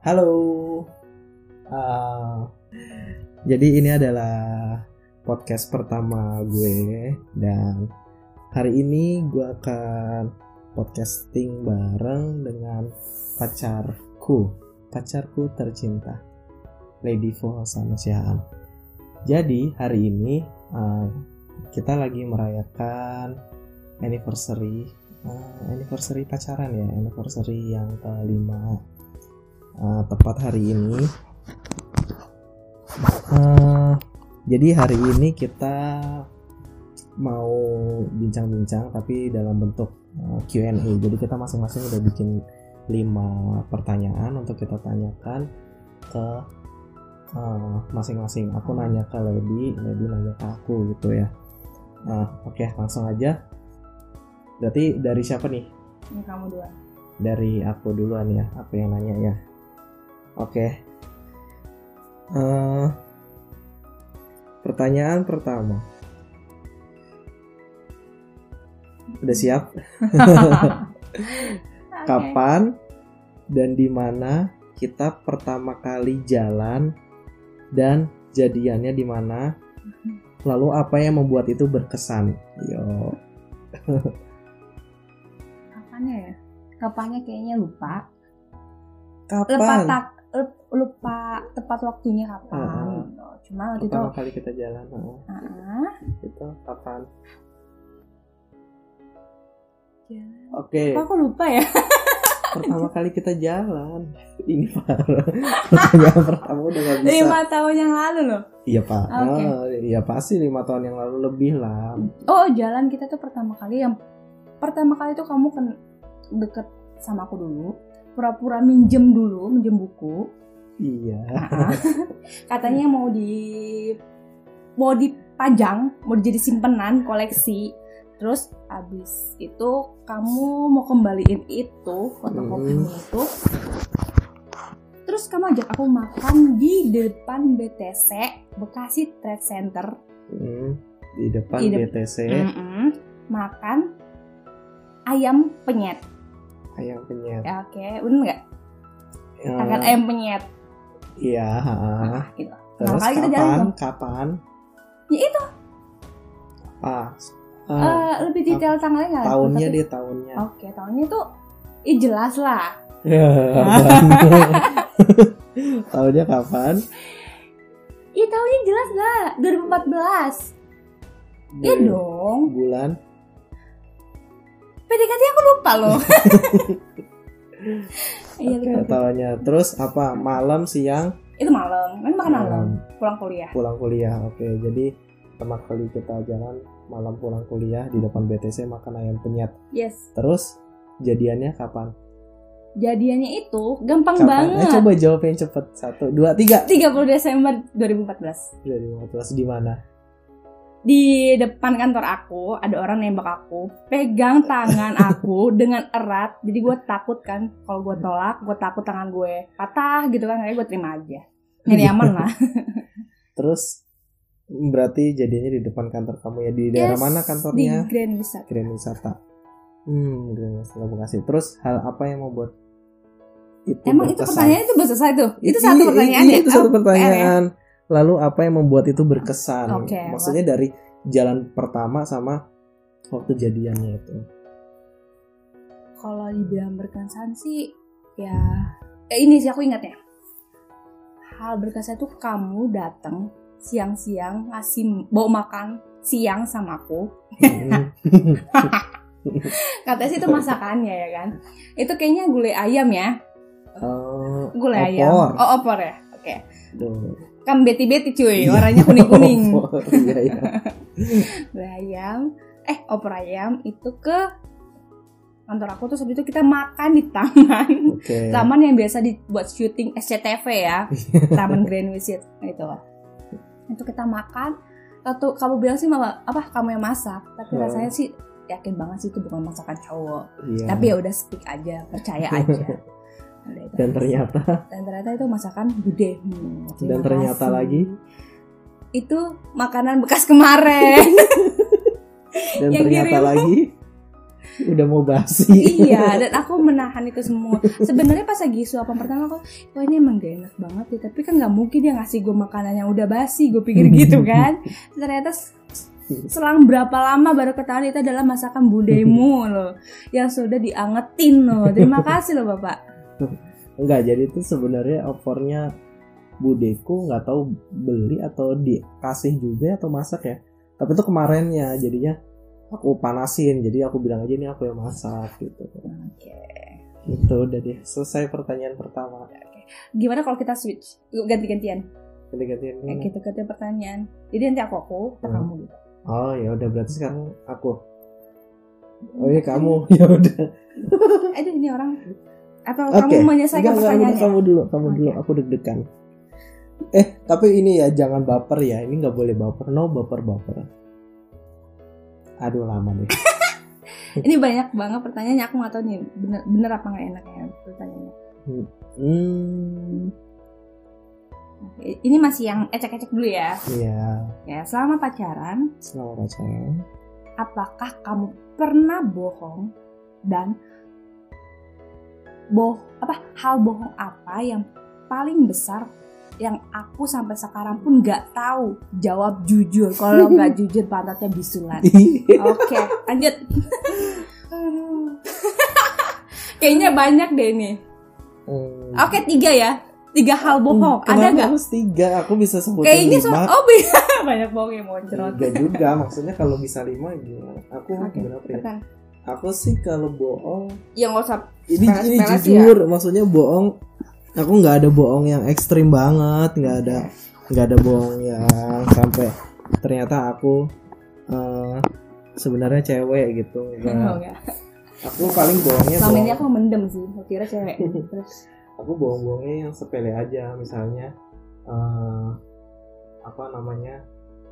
Halo. Uh, jadi ini adalah podcast pertama gue dan hari ini gue akan podcasting bareng dengan pacarku, pacarku tercinta, Lady Fohosana Sihaan. Jadi hari ini uh, kita lagi merayakan anniversary uh, anniversary pacaran ya, anniversary yang kelima uh, tepat hari ini. Uh, jadi hari ini kita mau bincang-bincang tapi dalam bentuk uh, Q&A. Jadi kita masing-masing udah bikin lima pertanyaan untuk kita tanyakan ke masing-masing. Uh, aku nanya ke Lady, Lady nanya ke aku gitu ya. Nah, oke okay, langsung aja. Berarti dari siapa nih? Ini kamu dua. Dari aku duluan ya, aku yang nanya ya. Oke. Okay. Uh, eh, pertanyaan pertama. Udah siap? Kapan dan di mana kita pertama kali jalan dan jadiannya di mana? Lalu apa yang membuat itu berkesan? Yo. Kapannya ya? Kapannya kayaknya lupa. Kapan? Lupa tak lupa tepat waktunya kapan uh, cuma waktu pertama itu kali kita jalan uh. Uh, itu kapan? Oke. Okay. aku lupa ya? Pertama kali kita jalan. Ini parah. Pertanyaan pertama udah gak bisa. Lima tahun yang lalu loh. Iya pak. Okay. oh, iya pasti lima tahun yang lalu lebih lah. Oh jalan kita tuh pertama kali yang pertama kali tuh kamu kan deket sama aku dulu pura-pura minjem dulu, minjem buku. Iya. Katanya mau di mau dipajang, mau jadi simpenan koleksi. Terus abis itu kamu mau kembaliin itu fotokopinya hmm. itu. Terus kamu ajak aku makan di depan BTC Bekasi Trade Center. Hmm, di depan di de BTC. Mm -mm, makan ayam penyet ayam penyet. Ya, oke. Okay. bener nggak? Ya. makan ayam penyet. Iya nah, gitu. terus nah, kapan kita jalan, kapan? ya itu. Ah uh, uh, lebih detail uh, tanggalnya nggak? Tahunnya dia tahunnya. Oke okay, tahunnya itu Ih jelas lah. Ya, tahunnya kapan? Iya tahunnya jelas lah 2014 Iya dong. Bulan PDKT aku lupa loh. Iya okay, tawanya. Terus apa? Malam, siang? Itu malam. Kan makan malam. Pulang kuliah. Pulang kuliah. Oke, okay, jadi pertama kali kita jalan malam pulang kuliah di depan BTC makan ayam penyet. Yes. Terus jadiannya kapan? Jadiannya itu gampang kapan? banget. Eh, coba jawab yang cepet. Satu, dua, tiga. 30 Desember 2014. 2014 di mana? Di depan kantor aku ada orang nembak aku pegang tangan aku dengan erat. Jadi gue takut kan kalau gue tolak gue takut tangan gue patah gitu kan kayak gue terima aja. Ini aman lah. Terus berarti jadinya di depan kantor kamu ya? Di daerah yes, mana kantornya? di Grand Wisata. Grand Wisata. Hmm Grand Wisata Bekasi terus hal apa yang membuat itu emang berkesan? itu pertanyaan itu? Belum selesai tuh itu satu pertanyaan ya? itu satu pertanyaan lalu apa yang membuat itu berkesan? Okay, maksudnya what? dari jalan pertama sama waktu jadiannya itu. Kalau dibilang berkesan sih ya eh, ini sih aku ingat ya. Hal berkesan itu kamu datang siang-siang ngasih bawa makan siang sama aku. Katanya sih itu masakannya ya kan? Itu kayaknya gulai ayam ya? Uh, gulai opor. ayam oh opor ya? Oke. Okay kan beti beti cuy iya. warnanya kuning kuning oh, iya, iya. ayam eh opor ayam itu ke kantor aku tuh sebetulnya itu kita makan di taman okay. taman yang biasa dibuat syuting SCTV ya taman Grand Visit itu itu kita makan atau kamu bilang sih malah apa kamu yang masak tapi oh. rasanya sih yakin banget sih itu bukan masakan cowok yeah. tapi ya udah speak aja percaya aja dan ternyata. Dan ternyata itu masakan bude hmm, dan ternyata kasih. lagi. Itu makanan bekas kemarin. Dan yang ternyata kirim, lagi udah mau basi. Iya dan aku menahan itu semua. Sebenarnya pas lagi suapan pertama aku wah ini emang gak enak banget ya. Tapi kan nggak mungkin dia ngasih gue makanan yang udah basi gue pikir gitu kan. Ternyata selang berapa lama baru ketahuan itu adalah masakan budemu loh yang sudah diangetin loh. Terima kasih loh bapak enggak jadi itu sebenarnya opornya budeku nggak tahu beli atau dikasih juga atau masak ya. Tapi itu kemarinnya jadinya aku panasin. Jadi aku bilang aja ini aku yang masak gitu. Oke. Okay. itu udah deh. Selesai pertanyaan pertama. Okay. gimana kalau kita switch? Ganti-gantian. Ganti-gantian kayak gitu ganti pertanyaan. Jadi nanti aku aku hmm. kamu gitu. Oh ya udah berarti sekarang aku. Oh iya kamu. Ya udah. Aduh ini orang atau okay. kamu menyelesaikan pertanyaannya kamu dulu kamu okay. dulu aku deg-degan Eh, tapi ini ya jangan baper ya. Ini nggak boleh baper. No baper baper. Aduh lama deh. ini banyak banget pertanyaannya. Aku nggak tahu nih bener bener apa nggak enak ya pertanyaannya. Hmm. Ini masih yang ecek-ecek dulu ya. Iya. Ya, selama pacaran. Selama pacaran. Apakah kamu pernah bohong dan boh apa hal bohong apa yang paling besar yang aku sampai sekarang pun nggak tahu jawab jujur. Kalau nggak jujur pantatnya bisulan. Oke okay, lanjut kayaknya banyak deh ini. Hmm. oke okay, tiga ya. Tiga hal bohong. Hmm, ada nggak? harus tiga? Aku bisa sebutin kayaknya lima. oh banyak bohong yang cerot. Tiga juga maksudnya kalau bisa lima gimana aku okay, berapa ya aku sih kalau bohong? Yang WhatsApp ini ini jujur ya? maksudnya bohong aku nggak ada bohong yang ekstrim banget nggak ada nggak ada bohong yang sampai ternyata aku uh, sebenarnya cewek gitu oh, aku paling bohongnya selama bohong. ini aku mendem sih aku kira cewek. Terus? Aku bohong-bohongnya yang sepele aja misalnya uh, apa namanya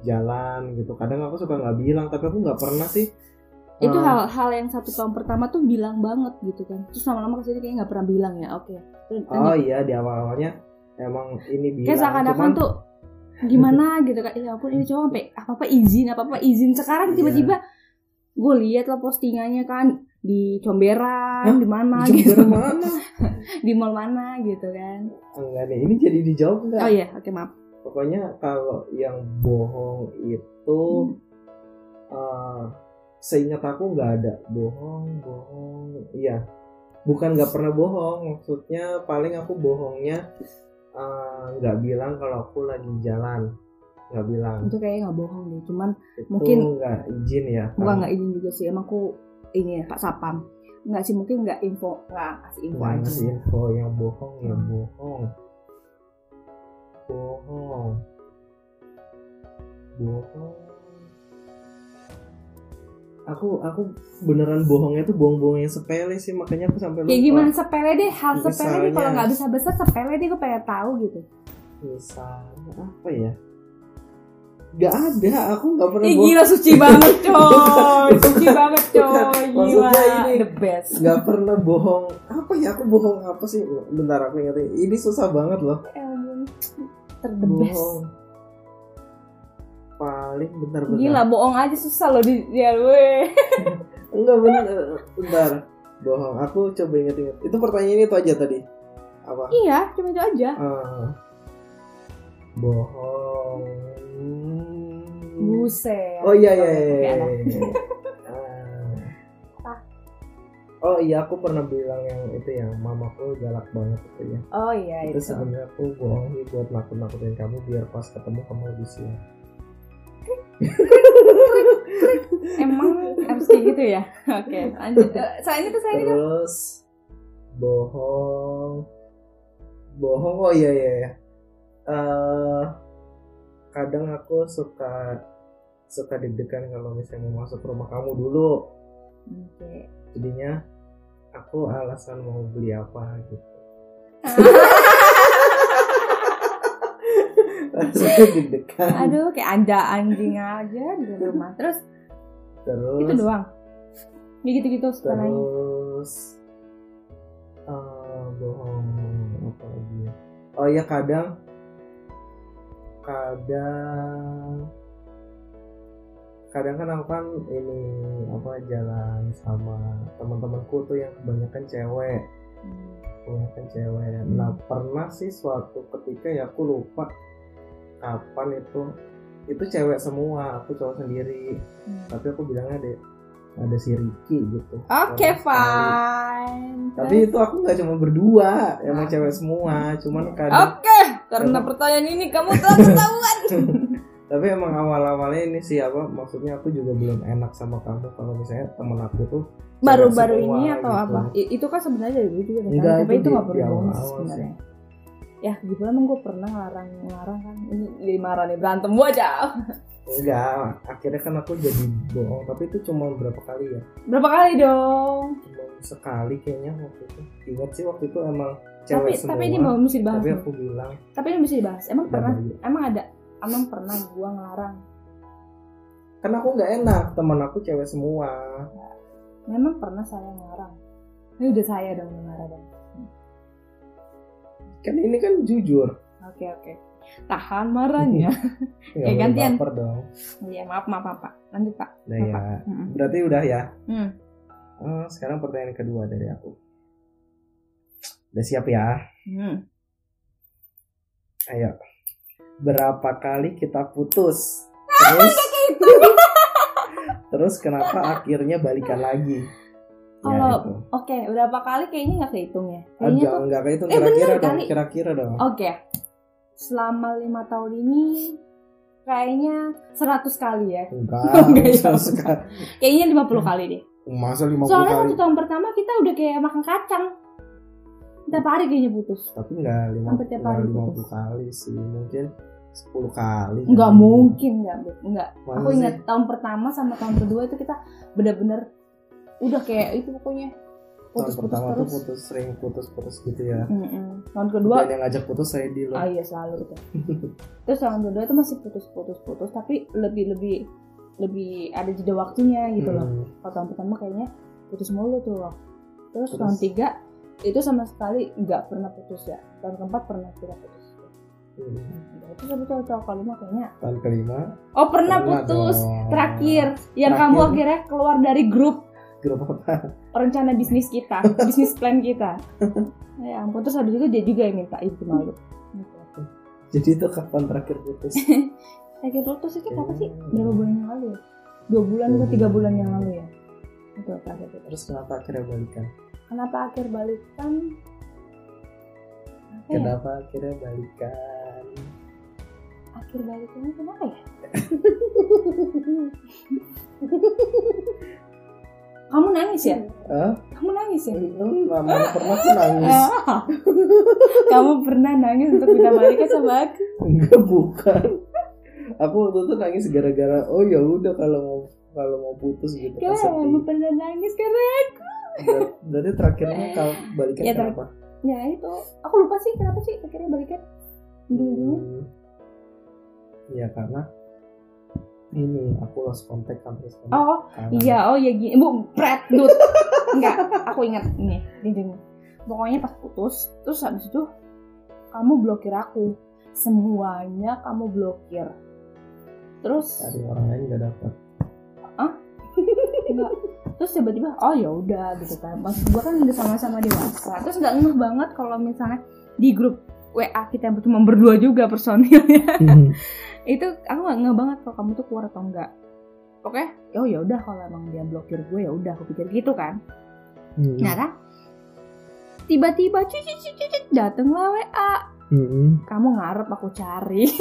jalan gitu. Kadang aku suka nggak bilang tapi aku nggak pernah sih itu hal-hal yang satu tahun pertama tuh bilang banget gitu kan. Terus lama-lama ke sini kayak nggak pernah bilang ya oke. Okay. oh iya di awal-awalnya emang ini bilang kayak seakan-akan tuh gimana gitu kan? Ya ampun ini cuma sampai apa apa izin apa apa izin. Sekarang iya. tiba-tiba yeah. gue lihat lah postingannya kan di Comberan di mana gitu. Mana? Di mall mana gitu kan. Enggak deh ini jadi dijawab enggak? Oh iya oke okay, maaf. Pokoknya kalau yang bohong itu hmm. uh, seingat aku nggak ada. Bohong bohong. Iya. Bukan nggak pernah bohong. Maksudnya paling aku bohongnya eh, nggak uh, bilang kalau aku lagi jalan. Nggak bilang. Itu kayaknya nggak bohong deh. Cuman itu mungkin nggak izin ya bukan nggak izin juga sih. Emang aku ini ya pak sapam. Nggak sih mungkin nggak info. Nggak kasih info nggak aja. info. Yang bohong ya bohong. Bohong. Bohong aku aku beneran bohongnya tuh bohong-bohong yang sepele sih makanya aku sampai lupa. Ya gimana sepele deh? Hal misalnya, sepele deh kalau nggak bisa besar sepele deh gue pengen tahu gitu. Misalnya apa ya? Gak ada, aku gak pernah Ih, gila suci banget coy. Suci banget coy. Gila ini the best. Gak pernah bohong. Apa ya, aku bohong apa sih? Bentar aku ingat Ini susah banget loh. Ter the best paling bentar bentar. Gila bohong aja susah loh di ya gue enggak bener bentar. Bohong aku coba inget-inget itu pertanyaan itu aja tadi. Apa? Iya cuma itu aja. Uh, bohong. Buset. Oh iya iya, iya, iya, iya. Oh iya aku pernah bilang yang itu ya mamaku galak banget itu ya. Oh iya itu. Itu. sebenarnya aku bohong buat nakut-nakutin kamu biar pas ketemu kamu lebih siap. Emang harus kayak gitu ya? Oke, okay, lanjut. Uh, selain itu, selain itu. Terus bohong, bohong. Oh iya iya. iya. Uh, kadang aku suka suka deg-degan kalau misalnya mau masuk rumah kamu dulu. Oke. Okay. Jadinya aku alasan mau beli apa gitu. Deg-degan. Aduh kayak ada anjing aja di rumah. Terus terus? itu doang. Ya gitu gitu terus uh, bohong apa lagi ya? Oh ya kadang kadang kadang kan aku kan ini apa jalan sama teman-temanku tuh yang kebanyakan cewek. Hmm. kebanyakan cewek. Nah pernah sih suatu ketika ya aku lupa kapan itu itu cewek semua aku cowok sendiri Hmm. tapi aku bilangnya ada ada si Ricky gitu Oke, sekali. fine. tapi itu aku nggak cuma berdua emang Ah. cewek semua cuman kadang Oke, karena pertanyaan ini kamu telah ketahuan. tapi emang awal-awalnya ini sih apa maksudnya aku juga belum enak sama kamu kalau misalnya temen aku tuh Baru-baru semua ini atau gitu. apa? Itu kan sebenarnya dari dulu juga Enggak, kan, tapi itu itu nggak perlu sebenarnya. Ya, gitu emang gue pernah ngelarang ngelarang kan ini jadi marah nih berantem gua aja. enggak akhirnya kan aku jadi bohong tapi itu cuma berapa kali ya Berapa kali dong? cuma sekali kayaknya waktu itu ingat sih waktu itu emang Tapi cewek semua tapi ini mau mesti dibahas. tapi aku bilang Tapi ini mesti dibahas. Emang "Udah, pernah? Bayu." Emang ada? Emang pernah gua ngelarang? kan aku nggak enak teman aku cewek semua Memang pernah saya ngelarang. Ini udah saya dong ngelarang. Kan ini kan jujur Oke oke. Tahan marahnya. Eh, boleh gantian. baper dong Iya maaf maaf maaf pak. Lanjut pak. nah ya Mm-mm. berarti udah ya Hmm. Eh, sekarang pertanyaan kedua dari aku udah siap ya Hmm. ayo berapa kali kita putus terus terus kenapa akhirnya balikan lagi Ya, Kalau- itu. Oke, berapa kali kayaknya nggak kehitung ya? Kayaknya tuh nggak itu Eh, kira-kira bener dong kali. kira-kira dong Oke. Selama lima tahun ini kayaknya 100 kali ya. enggak Enggak ya. sekali Kayaknya 50 kali deh. masa 50 Soalnya kali satu tahun pertama kita udah kayak makan kacang. Tiap hari kayaknya putus. tapi enggak Hampir tiap 50 hari enggak putus. 50 kali sih mungkin 10 kali Nggak kali. mungkin nggak, Bu. nggak. Masa Aku sih? ingat tahun pertama sama tahun kedua itu kita bener-bener udah kayak itu pokoknya tahun putus-putus pertama terus. tuh putus sering putus-putus gitu ya Mm-mm. Tahun kedua dan yang ngajak putus saya di Ah iya selalu itu. Terus tahun kedua itu masih putus-putus-putus tapi lebih lebih lebih ada jeda waktunya gitu loh. Kalau tahun pertama kayaknya putus mulu tuh. Terus, Terus? tahun tiga itu sama sekali nggak pernah putus ya. Tahun keempat pernah tidak putus. Hmm. Itu satu tahun tahun kelima kayaknya. tahun kelima Oh pernah, Pernah putus dong. terakhir yang Terakhir. kamu akhirnya keluar dari grup apa rencana bisnis kita, bisnis plan kita. Ya ampun terus habis itu dia juga yang minta itu malu. Gitu. jadi itu kapan terakhir putus Terakhir putus itu apa sih? Berapa bulan yang lalu ya? Dua bulan atau tiga bulan yang lalu ya? Itu terakhir putus. terus kenapa akhirnya balikan Kenapa akhir balikan? Apa ya? kenapa akhirnya balikan Akhir balikannya kenapa ya? Kamu nangis ya? Hah? Kamu nangis ya? Hmm, mana pernah tuh nangis Ah. Kamu pernah nangis untuk bisa balikan sama aku? enggak bukan aku waktu itu nangis gara-gara oh ya udah kalau mau kalau mau putus gitu kan Kamu pernah nangis karena Ber- berarti terakhirnya kalau balikan Ya, kenapa ya itu aku lupa sih kenapa sih akhirnya balikan Hmm. ya karena ini aku lost contact sampai sekarang oh Karena- iya oh iya gini. Bu pret dut enggak aku ingat. Nih ini pokoknya pas putus terus habis itu kamu blokir aku. Semuanya kamu blokir. Terus cari orang lain nggak dapat enggak. Terus tiba-tiba oh ya udah gitu kan. Maksud gua kan udah sama-sama dewasa. Terus nggak ngeh banget kalau misalnya di grup WA kita yang cuma berdua juga personilnya itu aku nggak ngeh banget kalau kamu tuh keluar atau enggak oke. Oh ya udah kalau emang dia blokir gue ya udah aku pikir gitu kan. Hmm. nah kan tiba-tiba cuci cuci cuci datenglah WA Hmm. kamu ngarep aku cari.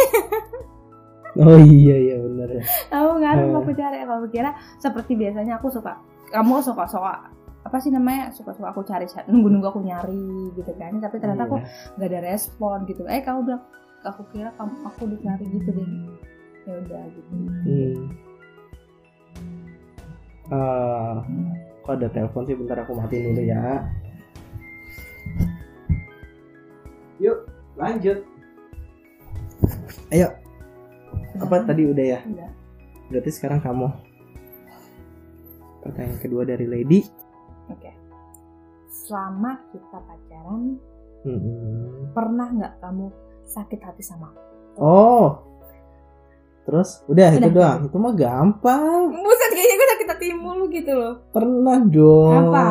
Oh iya iya benar ya. Kamu ngarep Eh. aku cari kamu kira seperti biasanya aku suka kamu suka suka apa sih namanya suka suka aku cari nunggu nunggu aku nyari gitu kan. Tapi ternyata aku Iya. nggak ada respon gitu. Eh kamu bilang aku kira kamu aku dicari gitu deh ya udah gitu Hmm. Eh, kok ada telepon sih bentar aku matiin dulu ya. Yuk, lanjut. Ayo, apa tadi udah ya? Udah. Berarti sekarang kamu. Pertanyaan kedua dari Lady. Oke. Selama kita pacaran, Hmm. pernah nggak kamu sakit hati sama aku? Oh, Terus udah, itu Udah. doang. Itu mah gampang. Buset kayaknya gue sakit hati mulu gitu loh. Pernah dong. Apa?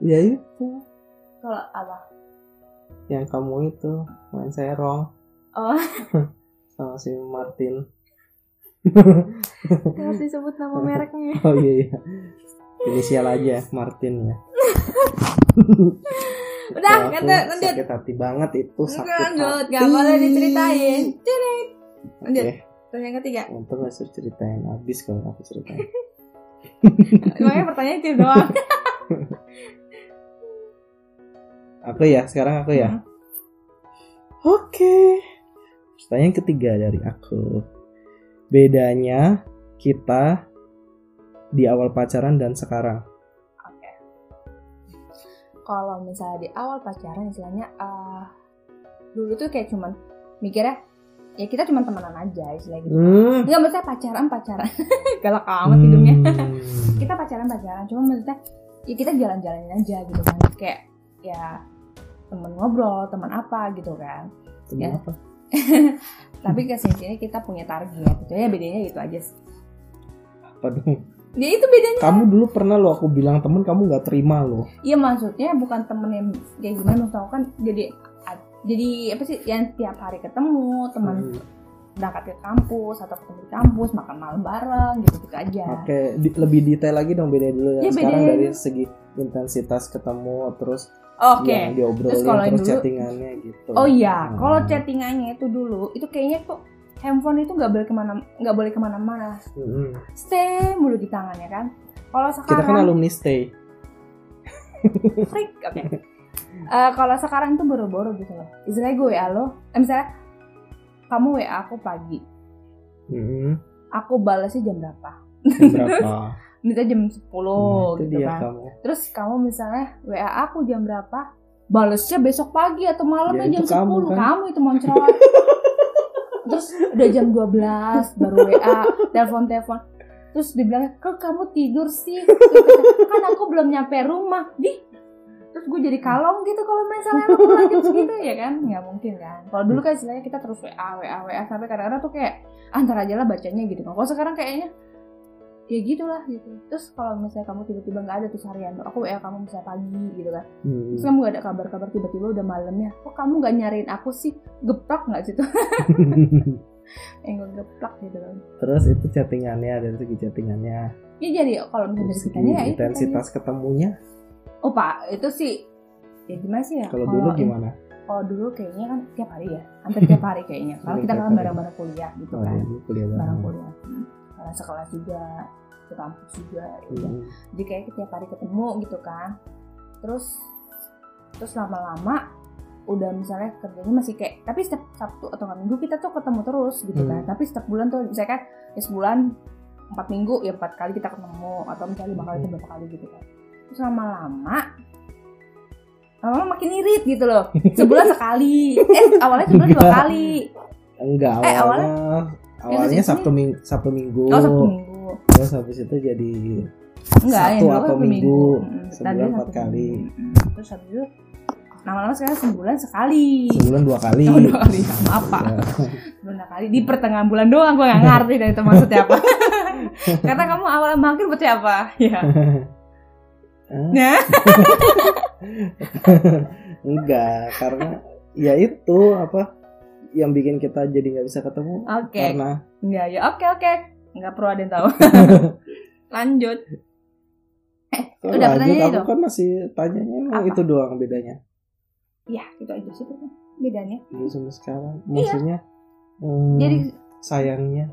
Ya itu. Kalau apa? Yang kamu itu main serong Oh, sama si Martin. harus disebut nama mereknya. Oh iya iya. Inisial aja Martin ya. Udah, aku kata lanjut. Sakit hati banget itu sakit Lanjut, hati. gak boleh diceritain. Cirit. Lanjut. Oke, Terus yang ketiga. untung gak suruh ceritain habis kalau aku ceritain. Makanya pertanyaan itu doang. Aku ya, sekarang aku ya. Hmm. Oke. Pertanyaan ketiga dari aku. Bedanya kita di awal pacaran dan sekarang. Kalau misalnya di awal pacaran istilahnya eh dulu tuh kayak cuman mikirnya ya kita cuman temenan aja istilahnya gitu. Hmm. Enggak maksudnya pacaran pacaran. Galak amat hidungnya. Hmm. kita pacaran pacaran cuma maksudnya ya kita jalan-jalanin aja gitu kan. Kayak ya temen ngobrol, teman apa gitu kan. Ya. Kenapa? Tapi ke sini kita punya target gitu ya bedanya gitu aja sih. Apa dong? Ya itu bedanya. Kamu dulu pernah lo aku bilang temen kamu nggak terima lo. Iya maksudnya bukan temen yang kayak gimana aku kan jadi jadi apa sih yang tiap hari ketemu teman Hmm. berangkat ke kampus atau ketemu di kampus makan malam bareng gitu gitu aja. Oke, di- lebih detail lagi dong beda dulu ya. Iya, Sekarang bedain dari segi intensitas ketemu terus Oke. yang diobrolin Terus terus, dulu- chattingannya gitu. Oh iya, Hmm. kalau chattingannya itu dulu itu kayaknya tuh handphone itu nggak boleh ke mana nggak boleh ke mana-mana, Mm-mm. stay mulu di tangannya kan. Kalau Kita sekarang kan alumni stay. freak, oke. Eh, kalau sekarang tuh boro-boro gitu loh. Istilahnya gue WA lo, eh, misalnya kamu WA aku pagi, Mm-mm. aku balasnya jam berapa? Jam berapa? Minta jam 10 Nah, itu gitu dia kan. kamu. Terus kamu misalnya WA aku jam berapa? Balesnya besok pagi atau malamnya Ya, jam kamu, 10. kan? Kamu itu moncrot. Terus udah jam 12 baru WA, telepon-telepon. Terus dibilang, "Kok kamu tidur sih?" kan aku belum nyampe rumah. Di Terus gue jadi kalong gitu kalau misalnya aku lanjut segitu ya kan? Nggak mungkin kan. Kalau dulu kan istilahnya kita terus WA, WA, WA sampai kadang-kadang tuh kayak antar aja lah bacanya gitu. Kalau sekarang kayaknya ya gitulah gitu. Terus kalau misalnya kamu tiba-tiba nggak ada tuh harian, aku WA kamu misalnya pagi gitu kan. Hmm. Terus kamu gak ada kabar-kabar tiba-tiba udah malamnya. Kok kamu gak nyariin aku sih? Geplak gak situ? Yang gue geplak gitu kan. Terus itu chattingannya dari segi chattingannya. Ya jadi kalau misalnya Dari segi kitanya ya intensitas ketemunya. Oh pak, itu sih ya gimana sih ya? Kalau dulu gimana? Kalau dulu kayaknya kan tiap hari ya, hampir tiap hari kayaknya. Kalau kita kan bareng-bareng kuliah gitu Oh, kan, iya, bareng. kuliah. Hmm. Karena sekelas juga, ke kampus juga. udah. Hmm. Jadi kayak tiap hari ketemu gitu kan. Terus terus lama-lama udah misalnya kerjanya masih kayak tapi setiap Sabtu atau nggak minggu kita tuh ketemu terus gitu kan. Hmm. Tapi setiap bulan tuh misalnya kan ya sebulan empat minggu ya empat kali kita ketemu atau misalnya lima kali atau Hmm. berapa kali gitu kan. Terus lama-lama lama-lama makin irit gitu loh. Sebulan sekali. Eh awalnya sebulan dua kali. Enggak, Eh, awalnya awalnya kesini- Sabtu minggu Sabtu minggu. Oh Sabtu minggu. Terus habis itu jadi Enggak, dulu atau Sabtu minggu. Mm, Sebulan empat Sabtu kali. minggu. Terus habis itu lama-lama sekarang sebulan sekali. sebulan dua kali. Oh, dua kali sama apa? Ya. Sebulan kali di pertengahan bulan doang gue gak ngerti dari itu maksudnya apa. Karena kamu awalnya makin buat apa? Ya. Nah, Enggak, karena ya itu apa yang bikin kita jadi nggak bisa ketemu oke. karena Enggak ya, oke oke. Enggak perlu ada yang tahu. Lanjut. Kalau Udah, lanjut aku itu. kan masih tanyanya emang Apa? itu doang bedanya Ya, itu aja sih bedanya. dulu sama sekarang maksudnya hmm, Jadi sayangnya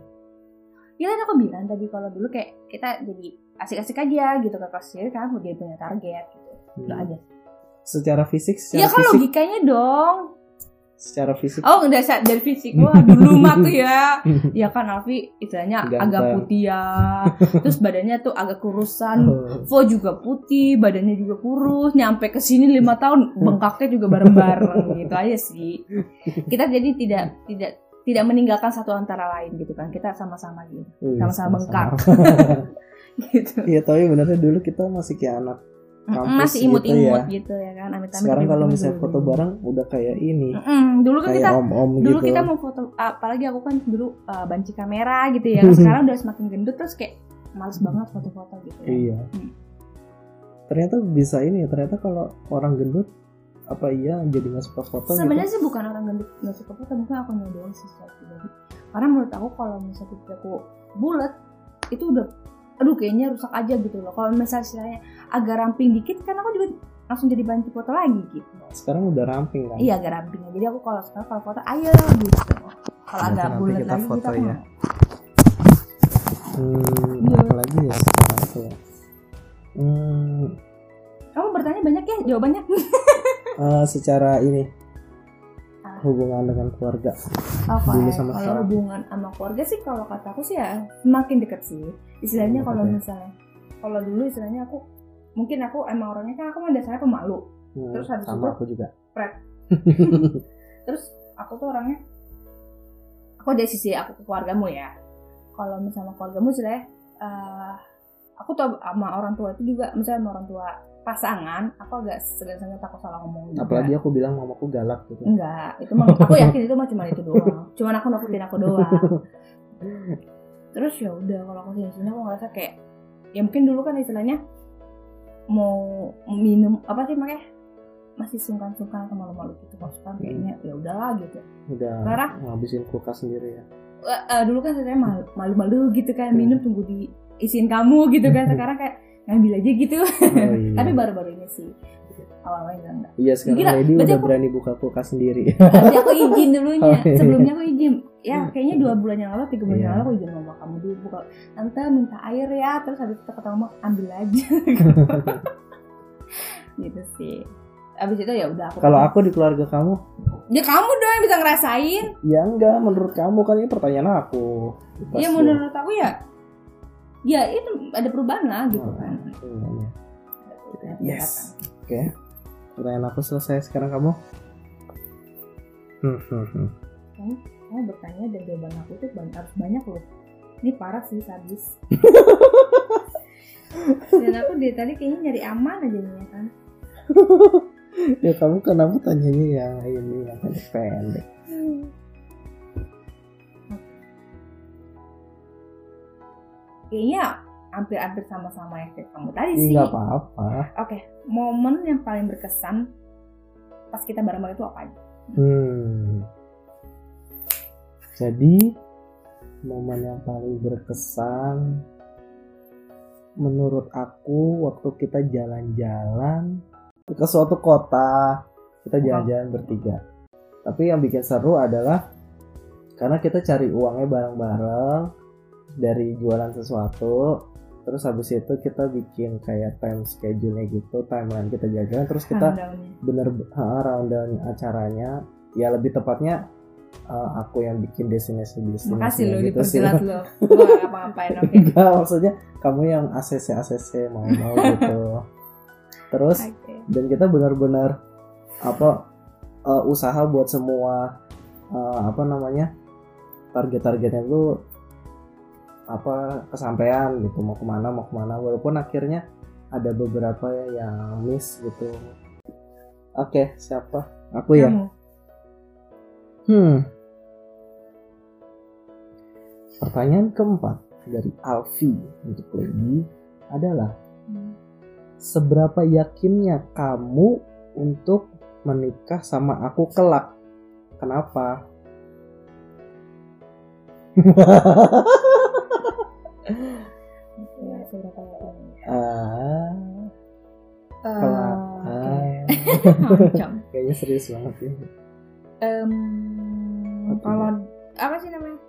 ya kan aku bilang tadi kalau dulu kayak kita jadi asik-asik aja gitu ke kasir kan dia punya target gitu. Udah hmm, aja. secara fisik secara Ya kan fisik logikanya dong. Secara fisik Oh, udah dari fisik gua dulu mah tuh ya. Ya kan Alfi istilahnya Ganteng. agak putih ya. Terus badannya tuh agak kurusan. Vo juga putih, badannya juga kurus. Nyampe ke sini lima tahun, bengkaknya juga bareng-bareng gitu aja sih. Kita jadi tidak tidak tidak meninggalkan satu antara lain gitu kan. Kita sama-sama gitu. wih, sama-sama bengkak. Gitu. Iya tapi benernya dulu kita masih kayak anak kampus masih gitu imut-imut ya. gitu ya kan amit-amit Sekarang kalau imut-imut misalnya dulu. foto bareng udah kayak ini, Mm-mm, dulu kan kayak kita om-om dulu gitu. kita mau foto apalagi aku kan dulu uh, banci kamera gitu ya sekarang udah semakin gendut terus kayak males banget foto-foto gitu ya. Iya. Hmm. Ternyata bisa ini. ya, Ternyata kalau orang gendut apa iya jadi nggak suka foto sebenarnya gitu? sih bukan orang gendut nggak suka foto mungkin aku secara pribadi karena menurut aku kalau misalnya aku bulat itu udah aduh kayaknya rusak aja gitu loh kalau misalnya istilahnya agak ramping dikit kan aku juga langsung jadi banci foto lagi gitu Sekarang udah ramping kan? iya agak ramping jadi aku kalau sekarang kalau foto ayo gitu kalau agak bulat kita lagi foto gitu aku ya. Hmm, Iya. apa lagi ya sekarang tuh ya? Hmm, kamu bertanya banyak ya jawabannya eh, secara ini Ah. hubungan dengan keluarga. Apa Dulu ya? sama kalau sekarang. hubungan sama keluarga sih kalau kata aku sih ya semakin dekat sih istilahnya Hmm, kalau ya. misalnya kalau dulu istilahnya aku mungkin aku emang orangnya kan aku kan dasarnya pemalu Hmm, Terus habis sama itu? aku juga. terus aku tuh orangnya aku dari sisi aku ke keluargamu ya kalau misalnya keluargamu istilahnya eh, aku tuh sama orang tua itu juga misalnya sama orang tua pasangan aku agak segan-segan takut salah ngomong juga. Apalagi aku bilang mamaku galak gitu. enggak itu mah aku yakin itu mah cuma itu doang cuman aku nakutin aku doang terus ya udah kalau aku sini sini aku ngerasa kayak ya mungkin dulu kan istilahnya mau minum apa sih makanya masih sungkan-sungkan atau malu-malu gitu kalau sekarang kayaknya ya udahlah gitu Udah Clara? ngabisin kulkas sendiri ya. Eh, eh, dulu kan saya malu- malu-malu gitu kan Hmm. minum tunggu diisiin kamu gitu kan sekarang kayak ngambil aja gitu Oh, iya. tapi baru-baru ini sih awalnya enggak enggak Iya sekarang Gila, Lady berarti udah aku- berani buka kulkas sendiri. Tapi aku izin dulunya. Oh, iya. Sebelumnya aku izin. Ya, kayaknya dua bulan yang lalu, tiga bulan Iya. yang lalu aku izin sama kamu dulu. Buka, Tante minta air ya. Terus habis itu kata mama ambil aja. gitu sih. Abis itu ya udah aku. Kalau aku di keluarga kamu, Ya kamu dong yang bisa ngerasain. ya enggak. Menurut kamu kan ini pertanyaan aku. Ya dong. menurut aku ya. Ya itu ada perubahan lah gitu Oh, kan. iya. Ada Yes. Oke. Pertanyaan aku selesai. Sekarang kamu? Hmm, hmm, hmm. Kamu, kamu bertanya dan jawaban aku tuh banyak, harus banyak loh. Ini parah sih sadis. dan aku dari tadi kayaknya nyari aman aja nih ya kan. ya kamu kenapa tanyanya yang ini yang pendek? Kayaknya hampir-hampir sama-sama yang kayak kamu tadi sih. nggak apa-apa. Oke, momen yang paling berkesan pas kita bareng-bareng itu apa aja? Hmm. Jadi momen yang paling berkesan menurut aku waktu kita jalan-jalan ke suatu kota kita jalan-jalan bertiga. Tapi yang bikin seru adalah karena kita cari uangnya bareng-bareng dari jualan sesuatu. Terus habis itu kita bikin kayak time schedule-nya gitu, timeline kita jalan terus kita bener ha, rundown acaranya ya lebih tepatnya uh, aku yang bikin destinasi destinasi Makasih lo gitu sih lo. Gue gak ngapa-ngapain oke. enggak maksudnya kamu yang ACC ACC mau mau gitu terus Oke. dan kita benar-benar apa uh, usaha buat semua uh, apa namanya target-targetnya itu apa kesampaian gitu mau ke mana mau ke mana walaupun akhirnya ada beberapa yang miss gitu oke siapa aku ya Kamu. hmm pertanyaan keempat dari Alfi untuk Lady adalah Hmm. seberapa yakinnya kamu untuk menikah sama aku kelak? Kenapa? Ya, seberapa yakin? ah, Eh, kelak. oke. Ah, Macam. kayaknya serius banget ya. Apa kalau apa sih namanya?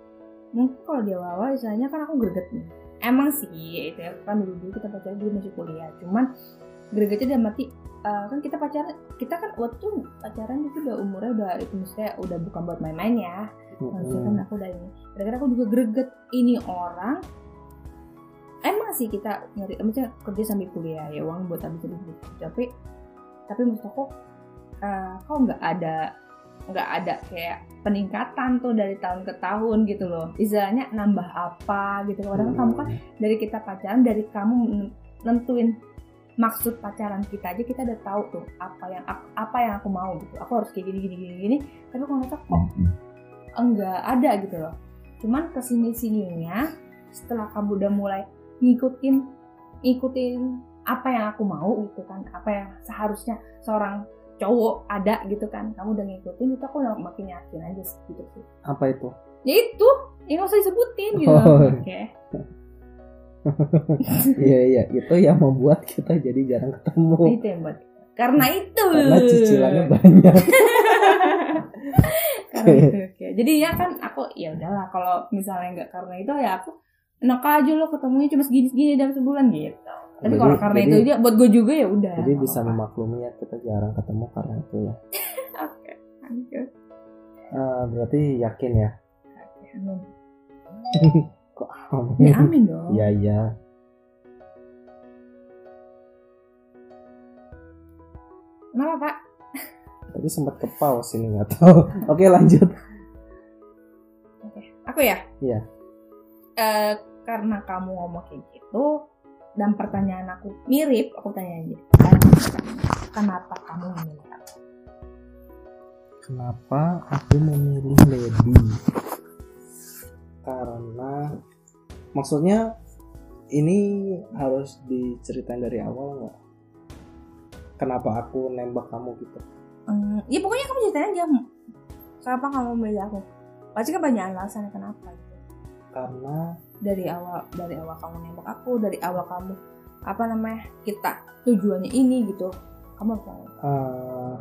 Mungkin kalau di awal misalnya kan aku greget nih. Emang sih itu ya, kan dulu dulu kita pacaran dulu masih kuliah. Cuman gregetnya udah mati. eh, kan kita pacaran, kita kan waktu itu pacaran itu udah umurnya udah itu maksudnya udah bukan buat main-main ya. Maksudnya kan aku udah ini. Kadang-kadang aku juga greget ini orang. Emang sih kita nyari, maksudnya kerja sambil kuliah ya uang buat habis hidup. Tapi tapi maksud aku eh, kok nggak ada nggak ada kayak peningkatan tuh dari tahun ke tahun gitu loh. Istilahnya nambah apa gitu. Kadang kamu kan dari kita pacaran dari kamu nentuin maksud pacaran kita aja kita udah tahu tuh apa yang apa yang aku mau gitu. Aku harus kayak gini gini gini gini tapi kalau kok enggak ada gitu loh. Cuman ke sini sininya setelah kamu udah mulai ngikutin ngikutin apa yang aku mau gitu kan. Apa yang seharusnya seorang cowok ada gitu kan. Kamu udah ngikutin itu aku udah makin yakin aja sih gitu sih. Apa itu? Ya itu yang nggak usah disebutin gitu. Oh. oke. Okay. iya iya. Itu yang membuat kita jadi jarang ketemu. Itu yang buat karena itu. karena cicilannya banyak. Karena itu okay. jadi ya kan aku ya udahlah. Kalau misalnya nggak karena itu ya aku enak aja lo ketemunya cuma segini-segini dalam sebulan gitu tapi kalau karena jadi, itu dia buat gue juga ya udah jadi bisa apa. memaklumi ya kita jarang ketemu karena itu ya oke okay, lanjut uh, berarti yakin ya amin Kok amin? Ya amin dong. Iya iya. Kenapa pak? Tadi sempat ke pause ini nggak tahu. Oke lanjut. Oke, aku ya. Iya. Uh, karena kamu ngomong kayak gitu dan pertanyaan aku mirip, aku tanya aja. Kenapa kamu memilih aku? Kenapa aku memilih Lady? karena maksudnya ini harus diceritain dari awal nggak kenapa aku nembak kamu gitu hmm, ya pokoknya kamu ceritain aja kenapa kamu milih aku pasti kan banyak alasan kenapa gitu karena dari awal dari awal kamu nembak aku dari awal kamu apa namanya kita tujuannya ini gitu. Kamu apa? Uh,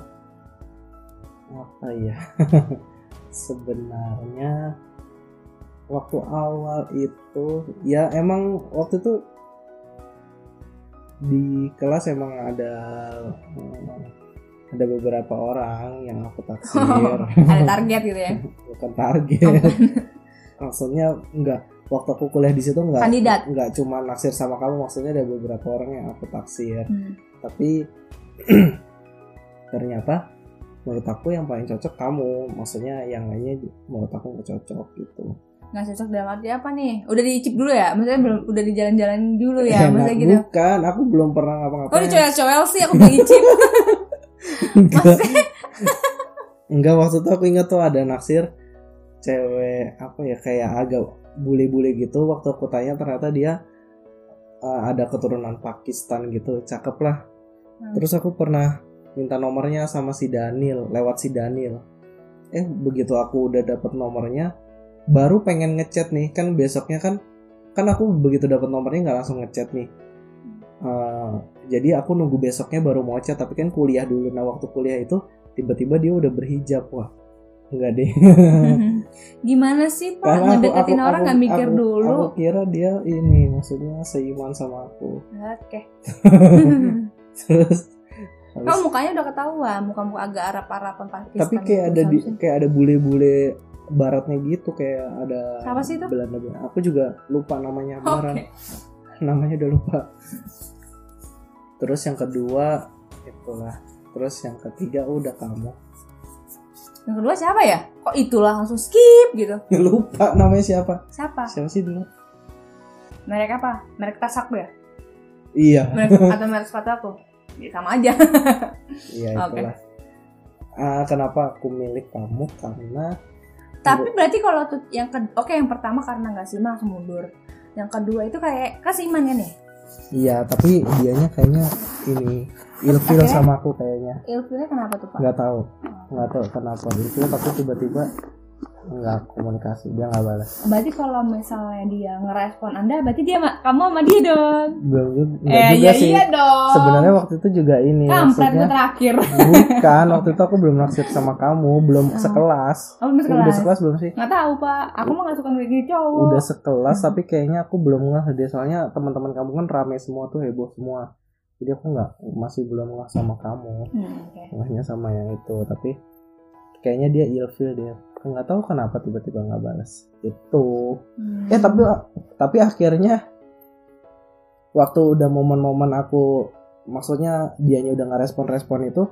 apa ya? Sebenarnya waktu awal itu ya emang waktu itu di kelas emang ada ada beberapa orang yang aku taksir. Ada target gitu ya? Bukan target maksudnya enggak waktu aku kuliah di situ enggak kandidat. enggak cuma naksir sama kamu maksudnya ada beberapa orang yang aku taksir. Hmm. tapi ternyata menurut aku yang paling cocok kamu. Maksudnya yang lainnya menurut aku nggak cocok gitu. Nggak cocok dalam arti apa nih? Udah dicip dulu ya? Maksudnya belum udah di jalan-jalan dulu ya? Eh, maksudnya gitu. bukan. Aku belum pernah ngapa-ngapain. Kok dicoel-coel sih? Aku belum dicip enggak. Enggak waktu itu aku ingat tuh ada naksir cewek apa ya kayak agak bule-bule gitu waktu aku tanya ternyata dia uh, ada keturunan Pakistan gitu cakep lah. Hmm. terus aku pernah minta nomornya sama si Daniel lewat si Daniel. Eh begitu aku udah dapet nomornya baru pengen ngechat nih kan besoknya kan kan aku begitu dapat nomornya nggak langsung ngechat nih. Uh, jadi aku nunggu besoknya baru mau chat tapi kan kuliah dulu. Nah waktu kuliah itu tiba-tiba dia udah berhijab wah enggak deh gimana sih pak Karena ngedeketin aku, orang nggak mikir aku, dulu aku kira dia ini maksudnya seiman sama aku oke okay. terus Kamu mukanya udah ketahuan, muka-muka agak arap-arapan pasti. Tapi kayak ada di, kayak ada bule-bule baratnya gitu kayak ada Siapa sih itu? Belanda Aku juga lupa namanya. Okay. namanya udah lupa. Terus yang kedua itulah. Terus yang ketiga udah kamu. Yang kedua siapa ya? Kok itulah langsung skip gitu? lupa namanya siapa? Siapa? Siapa sih dulu? Merek apa? Merek tasak ya? Iya. Merek atau merek sepatu aku? Ya, sama aja. iya itulah. Okay. Uh, kenapa aku milik kamu? Karena tapi berarti kalau tuh yang ke oke okay, yang pertama karena nggak sih langsung mundur. Yang kedua itu kayak kasiman kan ya? Iya, tapi dianya kayaknya ini ilfil sama aku kayaknya. Ilfilnya kenapa tuh pak? Nggak tahu, nggak tahu kenapa. Ilfil tapi tiba-tiba nggak komunikasi. Dia nggak balas. Berarti kalau misalnya dia ngerespon anda berarti dia kamu sama dia dong? Belum juga, eh, juga iya, sih. iya dong. Sebenarnya waktu itu juga ini kampret terakhir. Bukan waktu itu aku belum naksir sama kamu belum oh. sekelas. Oh, belum sekelas udah sekelas? belum sih? Nggak tahu pak. Aku mah nggak suka kayak gitu cowok. Udah sekelas hmm. tapi kayaknya aku belum nggak dia soalnya teman-teman kamu kan rame semua tuh heboh semua jadi aku nggak masih belum nggak sama kamu. Hmm, okay. sama yang itu. Tapi kayaknya dia ilfil dia. Nggak tahu kenapa tiba-tiba nggak balas itu. Hmm. eh tapi tapi akhirnya waktu udah momen-momen aku maksudnya dianya udah nggak respon-respon itu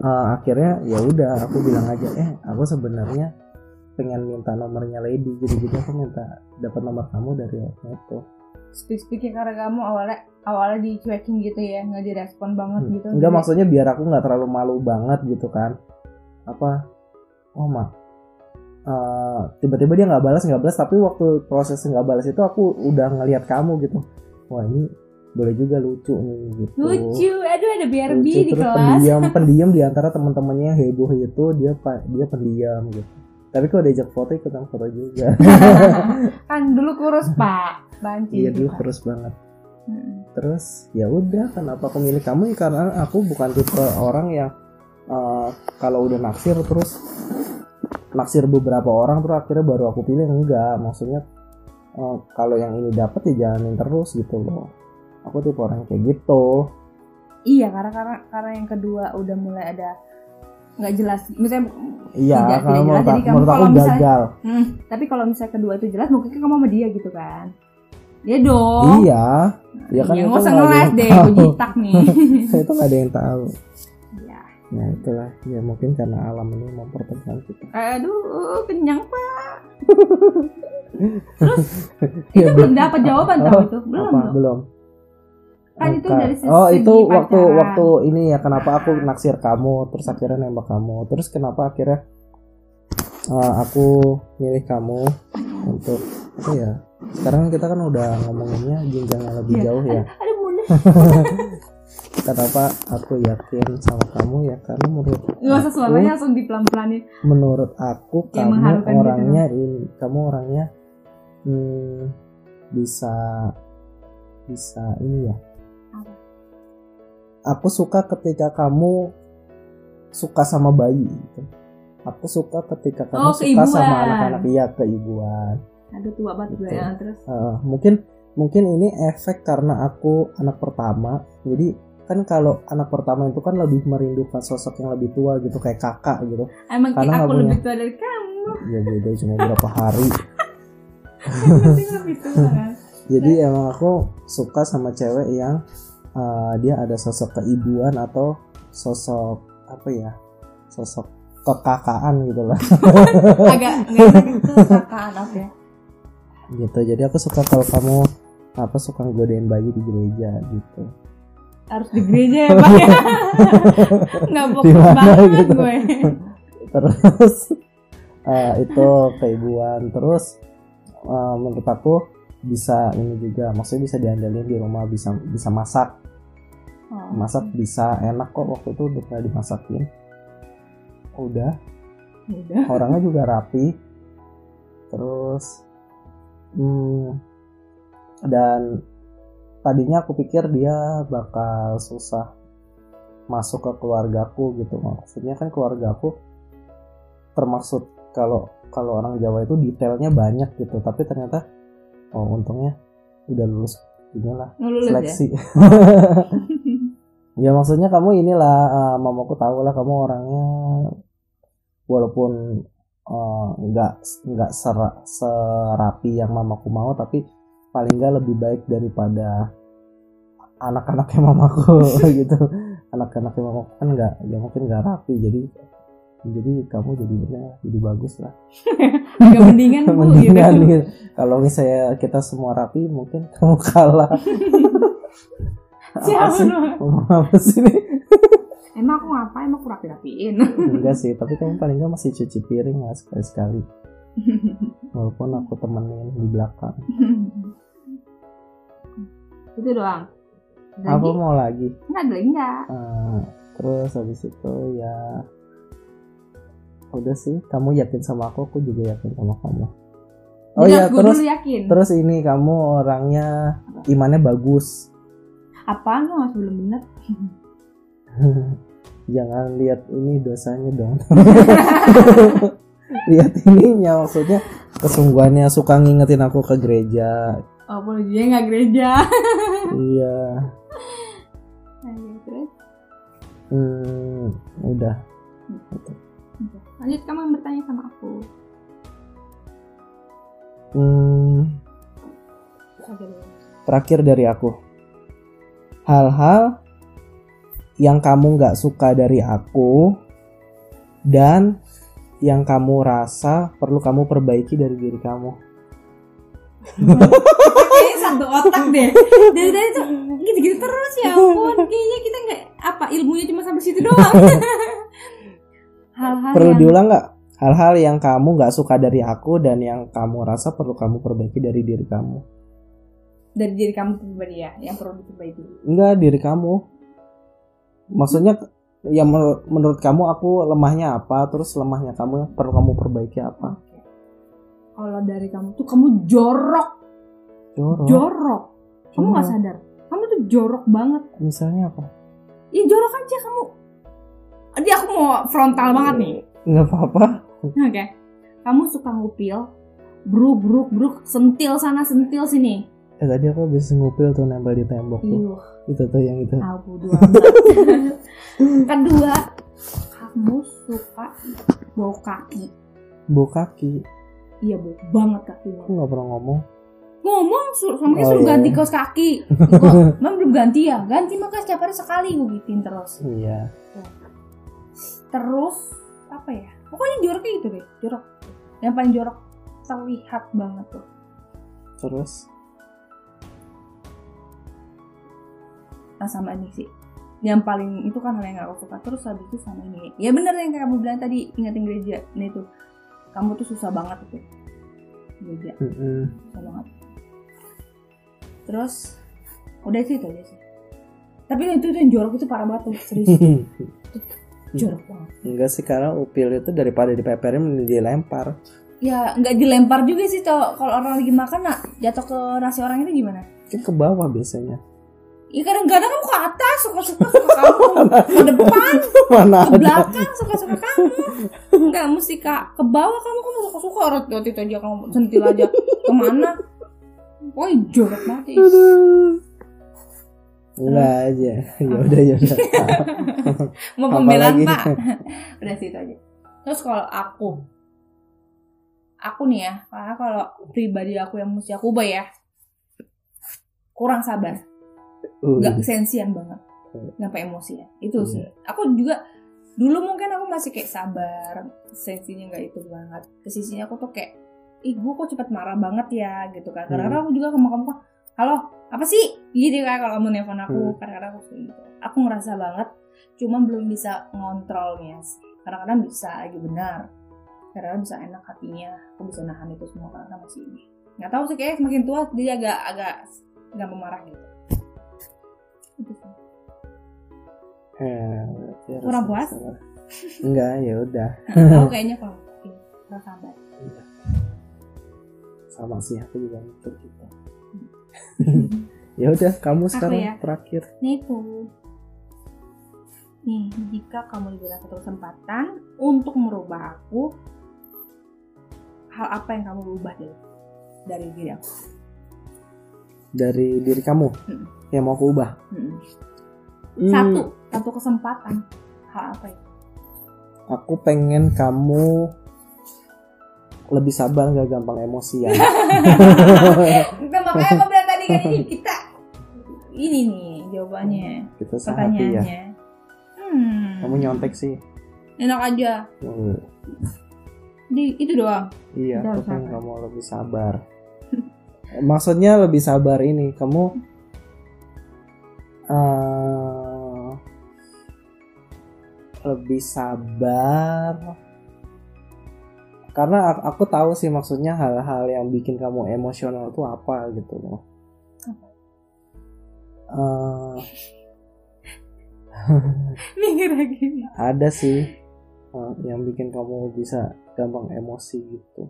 uh, akhirnya ya udah aku bilang aja eh aku sebenarnya pengen minta nomornya lady. Gitu gitu aku minta dapat nomor kamu dari waktu itu speak speaknya karena kamu awalnya awalnya dicuekin gitu ya nggak direspon banget Hmm. gitu Enggak Jadi- maksudnya biar aku nggak terlalu malu banget gitu kan. Apa? Oh mak. Eh, tiba-tiba dia nggak balas nggak balas tapi waktu proses nggak balas itu aku udah ngelihat kamu gitu. Wah ini boleh juga lucu nih gitu. lucu aduh ada BRB Lucu, di terus kelas pendiam pendiam di antara teman-temannya yang heboh itu dia dia pendiam gitu. Tapi kalau diajak foto ikutan foto juga. kan dulu kurus pak banci Iya dulu terus banget. Mm-mm. terus ya udah kenapa aku milih kamu ya karena aku bukan tipe orang yang eh, kalau udah naksir terus naksir beberapa orang terus akhirnya baru aku pilih enggak maksudnya eh, kalau yang ini dapat ya jalanin terus gitu loh aku tipe orang kayak gitu iya karena karena karena yang kedua udah mulai ada nggak jelas. Misalnya iya Tidak- karena tidak jelas, jadi aku- kamu kalau misalnya- gagal. Hmm, tapi kalau misalnya kedua itu jelas mungkin kamu sama dia gitu kan. Ya dong. Iya. Ya kan ya, itu nggak usah ngeles deh jitak nih. Itu nggak ada yang tahu. Ya ya itulah. Ya mungkin karena alam ini mempertemukan kita. Aduh kenyang pak. Terus Ya, itu belum dapat jawaban tau itu? Belum apa? belum Kan itu dari segi oh itu waktu pacaran. waktu ini ya kenapa aku naksir kamu terus akhirnya nembak kamu terus kenapa akhirnya uh, aku milih kamu untuk apa ya sekarang kita kan udah ngomonginnya jenjang yang lebih Iya. jauh ya aduh mulut kenapa aku yakin sama kamu ya karena menurut nggak usah aku, suaranya langsung dipelan pelanin menurut aku Kayak kamu gitu, orangnya ini kamu orangnya hmm, bisa bisa ini ya? Aku suka ketika kamu suka sama bayi gitu. aku suka ketika kamu Oh, suka keibuan. sama anak-anak iya keibuan aduh tua banget gue Betul. ya terus Eh, mungkin mungkin ini efek karena aku anak pertama jadi kan kalau anak pertama itu kan lebih merindukan sosok yang lebih tua gitu kayak kakak gitu emang Karena aku punya. lebih tua dari kamu ya beda cuma beberapa hari Pasti lebih tua kan jadi emang aku suka sama cewek yang uh, dia ada sosok keibuan atau sosok apa ya sosok kekakaan gitu lah agak nggak enak itu kakak anak ya gitu jadi aku suka kalau kamu apa suka godain bayi di gereja gitu. Harus di gereja ya pak ya? Nggak fokus banget gitu? gue. Terus uh, itu keibuan. Terus uh, menurut aku bisa ini juga maksudnya bisa diandalin di rumah bisa bisa masak Oh. masak bisa enak kok waktu itu udah pernah dimasakin. Udah. Udah. Orangnya juga rapi. Terus hmm, dan tadinya aku pikir dia bakal susah masuk ke keluargaku gitu. Maksudnya kan keluargaku termaksud kalau kalau orang Jawa itu detailnya banyak gitu. Tapi ternyata oh untungnya udah lulus inilah ngelulus ya? seleksi. ya maksudnya kamu inilah eh, mamaku tahu lah kamu orangnya walaupun eh, nggak nggak sera- serapi yang mamaku mau tapi paling nggak lebih baik daripada anak-anaknya mamaku gitu. Anak-anaknya mamaku kan nggak ya mungkin nggak rapi jadi jadi kamu jadinya jadi bagus lah. Agak mendingan bu gitu. Mendingan gitu. kalau misalnya kita semua rapi mungkin kamu kalah siapa sih? ngomong apa sih nih emang aku ngapain? Aku rapi rapiin enggak sih tapi kamu paling nggak masih cuci piring lah sekali sekali walaupun aku temenin di belakang. Itu doang. Lagi? Mau lagi. Nggak ada lagi nggak Eh, terus habis itu ya udah sih kamu yakin sama aku aku juga yakin sama kamu. Oh ya gue terus yakin. terus ini kamu orangnya imannya bagus apaan lo masih belum bener? Jangan lihat ini dosanya dong. Lihat ininya maksudnya kesungguhannya suka ngingetin aku ke gereja. Oh boleh dia nggak gereja. Iya. Ayo, terus? Hmm, udah. Lanjut kamu yang bertanya sama aku. Hmm, terakhir dari aku hal-hal yang kamu nggak suka dari aku dan yang kamu rasa perlu kamu perbaiki dari diri kamu. Kayaknya satu otak deh. Dari tadi tuh gitu-gitu terus ya ampun. Kayaknya kita nggak apa ilmunya cuma sampai situ doang. Hal-hal perlu yang diulang nggak? Hal-hal yang kamu nggak suka dari aku dan yang kamu rasa perlu kamu perbaiki dari diri kamu dari diri kamu pribadi ya yang perlu diperbaiki. Enggak diri kamu. Maksudnya yang menur- menurut kamu aku lemahnya apa terus lemahnya kamu yang perlu kamu perbaiki apa? Kalau dari kamu tuh kamu jorok. Jorok? Jorok. Kamu nggak sadar? Kamu tuh jorok banget. Misalnya apa? Ya jorok aja kamu. Jadi aku mau frontal banget nih. Nggak apa-apa. Oke. Kamu suka ngupil, bruk bruk bruk, sentil sana sentil sini. Eh tadi aku habis ngupil tuh nempel di tembok tuh itu tuh yang itu aku dua. Kedua, kamu suka bau kaki. bau kaki Iya bau banget kakimu. aku nggak pernah ngomong Ngomong su- sama Oh, suruh iya. ganti kaos kaki. Kok, Mam belum ganti ya? Ganti maka setiap hari sekali gue gituin terus. iya Terus apa ya? Pokoknya joroknya itu deh, jorok. Yang paling jorok terlihat banget tuh. terus nah sama ini sih. Yang paling itu kan hal yang gak aku suka. Terus habis itu sama ini. Ya bener yang kayak kamu bilang tadi ingetin gereja. Nah itu. Kamu tuh susah banget itu. Gereja. Mm-mm. susah banget. Terus udah sih itu aja sih. Tapi itu, itu yang jorok itu parah banget tuh serius. Jorok banget. Enggak sih karena upil itu daripada dipeperin mending dilempar ya nggak dilempar juga sih tuh kalau orang lagi makan nak jatuh ke nasi orang itu gimana? Kan ke bawah biasanya Ya kadang-kadang kamu ke atas suka-suka suka kamu. Ke depan mana ke belakang suka-suka kamu. Nggak mesti kak ke bawah kamu kamu suka-suka. Orang waktu itu aja kamu sentil aja. Ke mana? Wah jorok. Aduh. Enggak aja. Ya udah ya udah. mau pembelaan pak? Udah situ aja. Terus kalau aku aku nih ya karena kalau pribadi aku yang mesti aku ubah ya kurang sabar Uh, nggak sensian banget. Sampai emosi ya. Itu sih. Aku juga dulu mungkin aku masih kayak sabar sensinya nggak itu banget. Ke sisinya aku tuh kayak ih gue kok cepet marah banget ya gitu kan. Kadang-kadang aku juga sama kamu kan halo apa sih? Gitu kan kalau kamu nelfon aku Hmm. kadang-kadang aku kayak gitu. Aku ngerasa banget cuma belum bisa ngontrolnya. Sih. kadang-kadang bisa lagi benar. Kadang-kadang bisa enak hatinya. Aku bisa nahan itu semua kadang masih ini. Nggak tahu sih kayak semakin tua dia agak agak nggak memarah gitu itu sih. eh, harus Kurang puas? Enggak, ya udah. Aku kayaknya ini nggak sabar. Sama sih aku juga mikir gitu. ya udah, kamu sekarang ya? terakhir. Nih tuh. Nih, jika kamu diberikan satu kesempatan untuk merubah aku, hal apa yang kamu ubah dari dari diri aku? Dari diri kamu Hmm. Yang mau aku ubah. Mm-mm. Hmm, Satu, satu kesempatan. Hal apa itu? Aku pengen kamu lebih sabar gak gampang emosian. Kita makanya aku bilang tadi kan ini kita ini nih jawabannya, Kita sehati ya. pertanyaannya. Hmm. Kamu nyontek sih. Enak aja. Hmm, Di, itu doang. Iya, Kita aku pengen kamu lebih sabar. Maksudnya lebih sabar ini, kamu eh lebih sabar karena aku, aku tahu sih maksudnya hal-hal yang bikin kamu emosional tuh apa gitu loh. Eh, Mikir lagi. ada sih eh, yang bikin kamu bisa gampang emosi gitu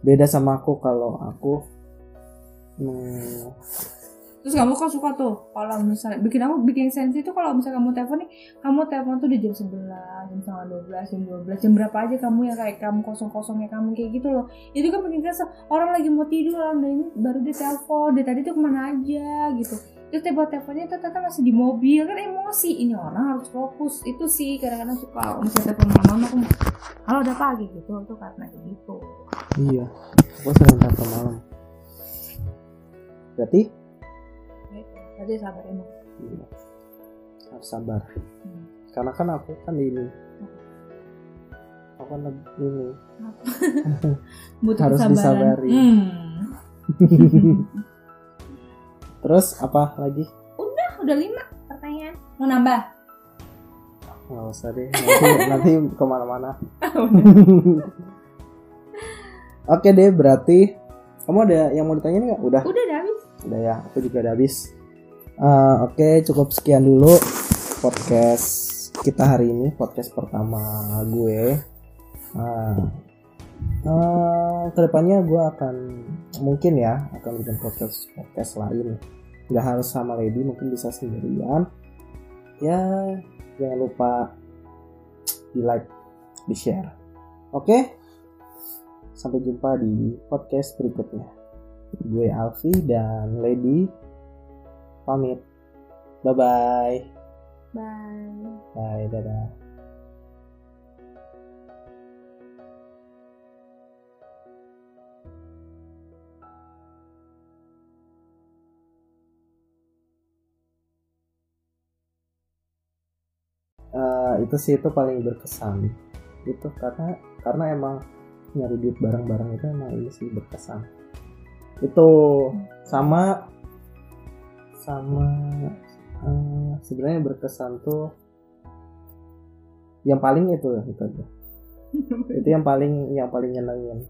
beda sama aku kalau aku hmm, Terus kamu kok suka tuh kalau misalnya bikin aku bikin sensi tuh kalau misalnya kamu telepon nih, kamu telepon tuh di jam 11, jam setengah 12, jam 12, jam berapa aja kamu yang kayak kamu kosong-kosongnya kamu kayak gitu loh. Itu kan bikin kesel. Orang lagi mau tidur, orang ini baru dia telepon, dia tadi tuh ke mana aja gitu. Terus tiba teleponnya tuh ternyata masih di mobil kan emosi. Ini orang harus fokus. Itu sih kadang-kadang suka misalnya telepon malam aku halo ada apa gitu itu karena gitu. iya aku sering telepon malam berarti Jadi sabar emang. iya, harus sabar Hmm. karena kan aku kan ini aku kan ini Butuh Harus kesabaran. disabari. Hmm. Terus apa lagi? Udah, udah lima pertanyaan. Mau nambah? Nggak usah deh, nanti, nanti ke mana-mana. Oke deh, berarti kamu ada yang mau ditanyain nggak? Udah, Udah udah habis. udah ya, aku juga udah habis. Eh, Oke, cukup sekian dulu podcast kita hari ini, podcast pertama gue. Nah, eh, ke depannya gue akan mungkin ya akan bikin podcast podcast lain. Nggak harus sama Lady, mungkin bisa sendirian. Ya, jangan lupa di like, di share. Oke, sampai jumpa di podcast berikutnya. Gue Alfi dan Lady pamit. Bye bye. Bye. Bye, dadah. Eh, itu sih itu paling berkesan itu karena karena emang nyari duit bareng-bareng itu emang ini sih berkesan itu sama sama eh, sebenarnya berkesan tuh yang paling itu ya itu aja. Itu yang paling yang paling nyenengin